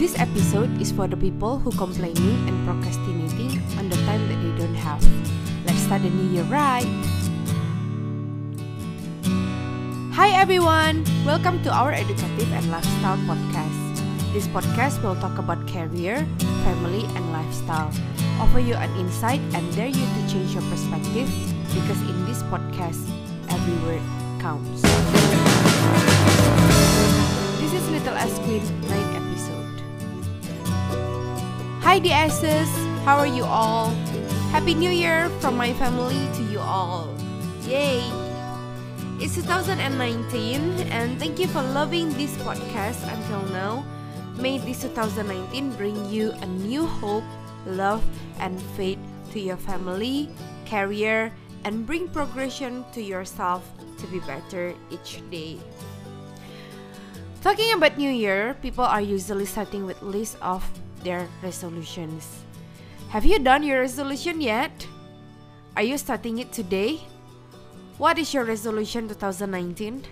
This episode is for the people who complaining and procrastinating on the time that they don't have. Let's start the new year right. Hi everyone, welcome to our educative and lifestyle podcast. This podcast will talk about career, family, and lifestyle. Offer you an insight and dare you to change your perspective because in this podcast, every word counts. This is Little S Queen 9 episode. Hi DSs, how are you all? Happy New Year from my family to you all. Yay! It's 2019 and thank you for loving this podcast until now. May this 2019 bring you a new hope, love, and faith to your family, career, and bring progression to yourself to be better each day. Talking about New Year, people are usually starting with list of their resolutions. Have you done your resolution yet? Are you starting it today? What is your resolution 2019?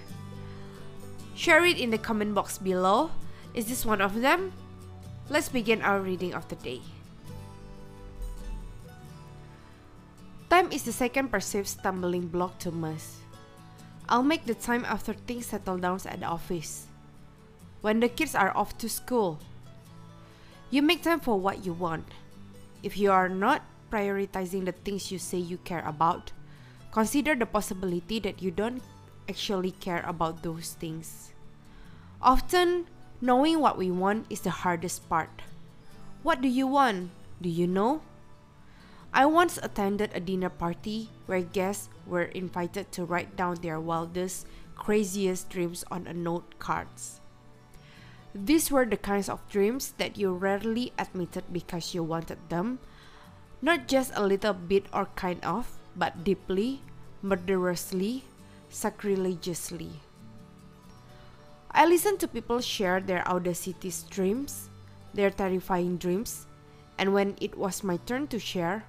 Share it in the comment box below. Is this one of them? Let's begin our reading of the day. Time is the second perceived stumbling block to most. I'll make the time after things settle down at the office. When the kids are off to school. You make time for what you want. If you are not prioritizing the things you say you care about, consider the possibility that you don't actually care about those things. Often, knowing what we want is the hardest part. What do you want? Do you know? I once attended a dinner party where guests were invited to write down their wildest, craziest dreams on a note cards. These were the kinds of dreams that you rarely admitted because you wanted them, not just a little bit or kind of, but deeply, murderously, sacrilegiously. I listened to people share their audacity dreams, their terrifying dreams, and when it was my turn to share,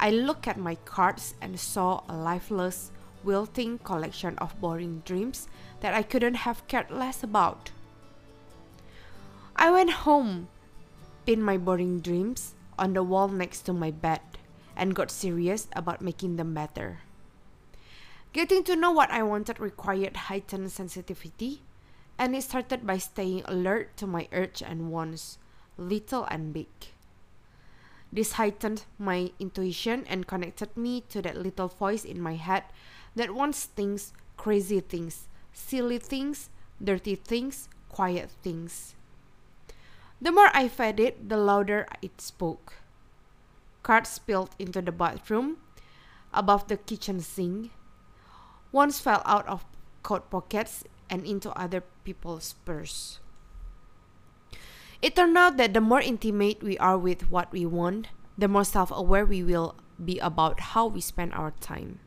I looked at my cards and saw a lifeless, wilting collection of boring dreams that I couldn't have cared less about. I went home, pinned my boring dreams on the wall next to my bed, and got serious about making them better. Getting to know what I wanted required heightened sensitivity, and it started by staying alert to my urge and wants, little and big. This heightened my intuition and connected me to that little voice in my head that wants things, crazy things, silly things, dirty things, quiet things. The more I fed it, the louder it spoke. Cards spilled into the bathroom, above the kitchen sink. Ones fell out of coat pockets and into other people's purse. It turned out that the more intimate we are with what we want, the more self aware we will be about how we spend our time.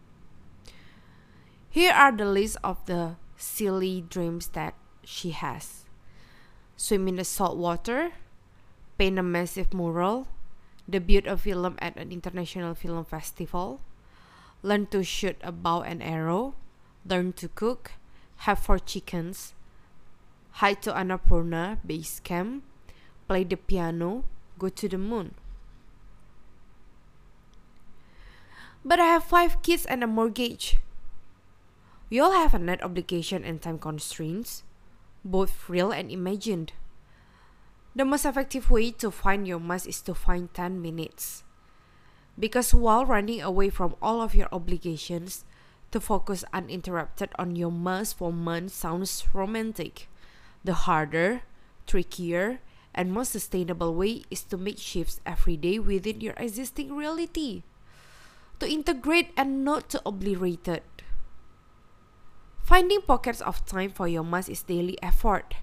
Here are the list of the silly dreams that she has swim in the salt water, paint a massive mural, debut a film at an international film festival, learn to shoot a bow and arrow, learn to cook, have four chickens, hike to Annapurna base camp, play the piano, go to the moon. But I have five kids and a mortgage. We all have a net obligation and time constraints, both real and imagined. The most effective way to find your must is to find 10 minutes. Because while running away from all of your obligations, to focus uninterrupted on your must for months sounds romantic. The harder, trickier, and most sustainable way is to make shifts every day within your existing reality. To integrate and not to obliterate it. Finding pockets of time for your must is daily effort.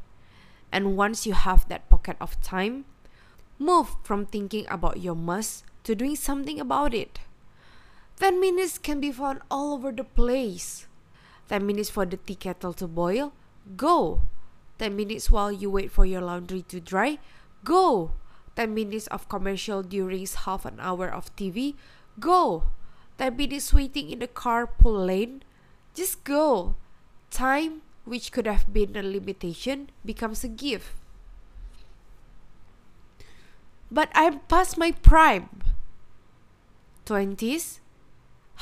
And once you have that pocket of time, move from thinking about your must to doing something about it. 10 minutes can be found all over the place. 10 minutes for the tea kettle to boil? Go. 10 minutes while you wait for your laundry to dry? Go. 10 minutes of commercial during half an hour of TV? Go. 10 minutes waiting in the carpool lane? Just go. Time, which could have been a limitation, becomes a gift. But I'm past my prime. 20s,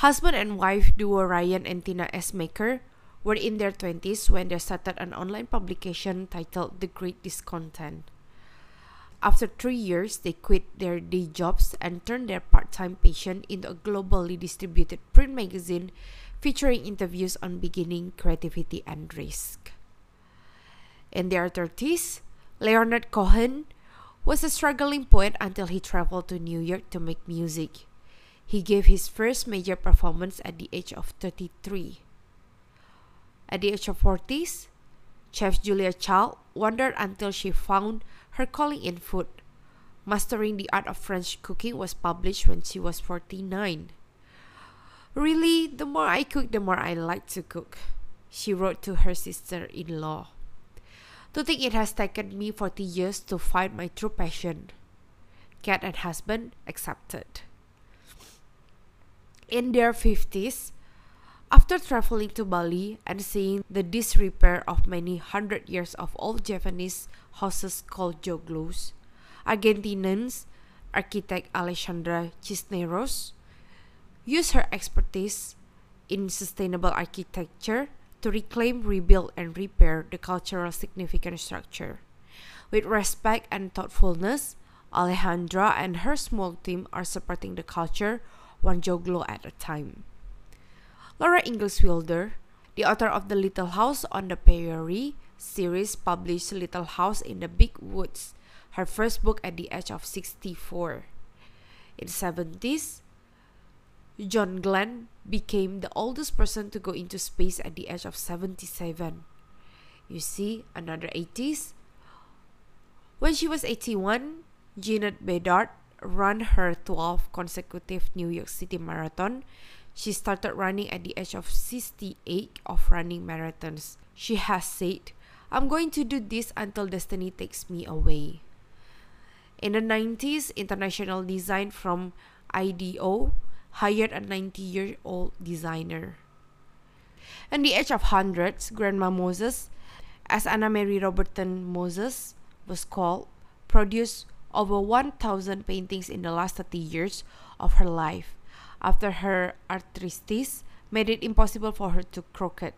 husband and wife duo Ryan and Tina Essmaker were in their 20s when they started an online publication titled The Great Discontent. After three years, they quit their day jobs and turned their part time passion into a globally distributed print magazine featuring interviews on beginning, creativity, and risk. In their 30s, Leonard Cohen was a struggling poet until he traveled to New York to make music. He gave his first major performance at the age of 33. At the age of 40s, Chef Julia Child wandered until she found her calling in food. Mastering the Art of French Cooking was published when she was 49. Really, the more I cook, the more I like to cook, she wrote to her sister in law. To think it has taken me 40 years to find my true passion. Cat and husband accepted. In their 50s, after traveling to Bali and seeing the disrepair of many hundred years of old Javanese houses called joglos, Argentinians architect Alexandra Cisneros used her expertise in sustainable architecture to reclaim, rebuild, and repair the cultural significant structure. With respect and thoughtfulness, Alejandra and her small team are supporting the culture one joglo at a time. Laura Ingalls Wilder, the author of The Little House on the Prairie series, published Little House in the Big Woods, her first book at the age of 64. In the 70s, John Glenn became the oldest person to go into space at the age of 77. You see, another 80s. When she was 81, Jeanette Bedard ran her 12 consecutive New York City Marathon she started running at the age of 68 of running marathons. She has said, I'm going to do this until destiny takes me away. In the 90s, International Design from IDEO hired a 90 year old designer. At the age of hundreds, Grandma Moses, as Anna Mary Robertson Moses was called, produced over 1,000 paintings in the last 30 years of her life after her arthritis made it impossible for her to croquet.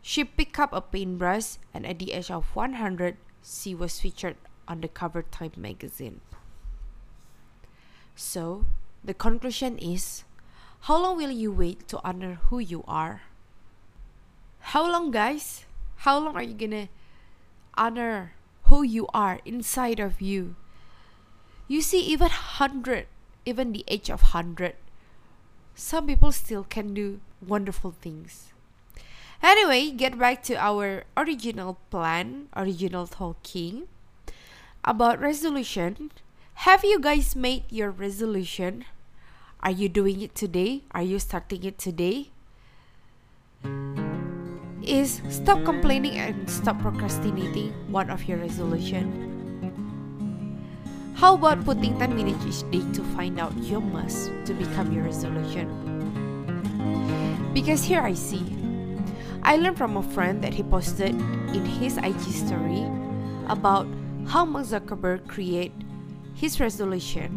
She picked up a paintbrush and at the age of 100, she was featured on the cover Time magazine. So, the conclusion is how long will you wait to honor who you are? How long, guys? How long are you gonna honor who you are inside of you? You see, even 100, even the age of 100, some people still can do wonderful things. Anyway, get back to our original plan, original talking about resolution. Have you guys made your resolution? Are you doing it today? Are you starting it today? Is stop complaining and stop procrastinating one of your resolution? How about putting 10 minutes each day to find out your must to become your resolution? Because here I see. I learned from a friend that he posted in his IG story about how Mark Zuckerberg create his resolution.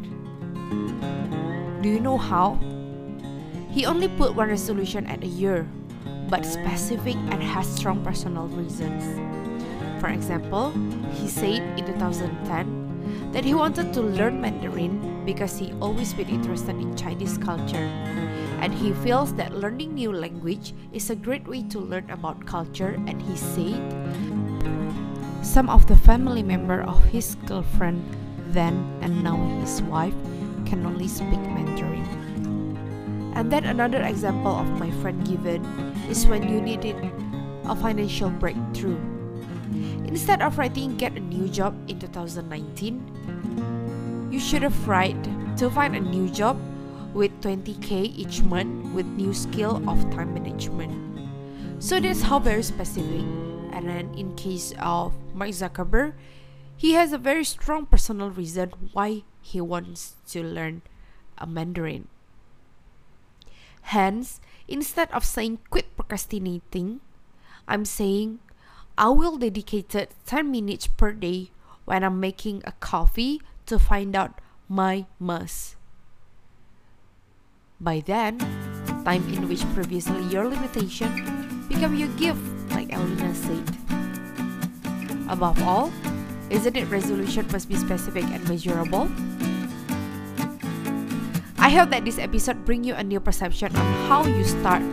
Do you know how? He only put one resolution at a year, but specific and has strong personal reasons. For example, he said in 2010 that he wanted to learn Mandarin because he always been interested in Chinese culture. And he feels that learning new language is a great way to learn about culture and he said some of the family member of his girlfriend then and now his wife can only speak Mandarin. And then another example of my friend given is when you needed a financial breakthrough Instead of writing get a new job in 2019, you should have write to find a new job with 20k each month with new skill of time management. So that's how very specific. And then in case of Mark Zuckerberg, he has a very strong personal reason why he wants to learn a Mandarin. Hence, instead of saying quit procrastinating, I'm saying I will dedicate 10 minutes per day when I'm making a coffee to find out my must. By then, time in which previously your limitation become your gift, like Elle Luna said. Above all, isn't it resolution must be specific and measurable? I hope that this episode bring you a new perception on how you start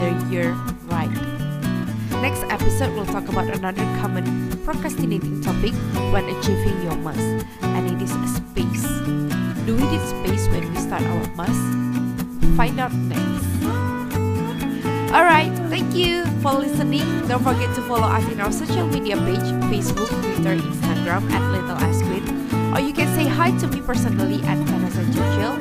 the year right. Next episode we'll talk about another common procrastinating topic when achieving your must, and it is space. Do we need space when we start our must? Find out next. Thank you for listening. Don't forget to follow us in our social media page Facebook, Twitter, Instagram at Little Ice Queen. Or you can say hi to me personally at Vanessa Churchill.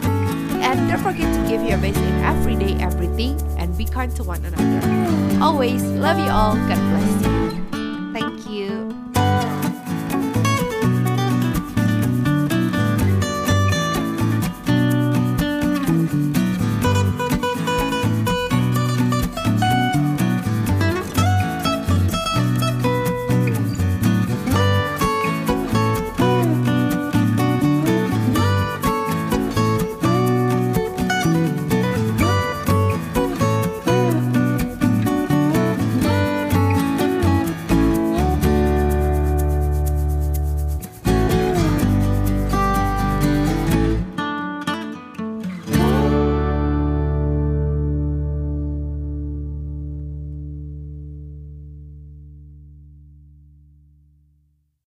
And don't forget to give your best in everyday everything and be kind to one another. Always love you all. God bless you. Thank you.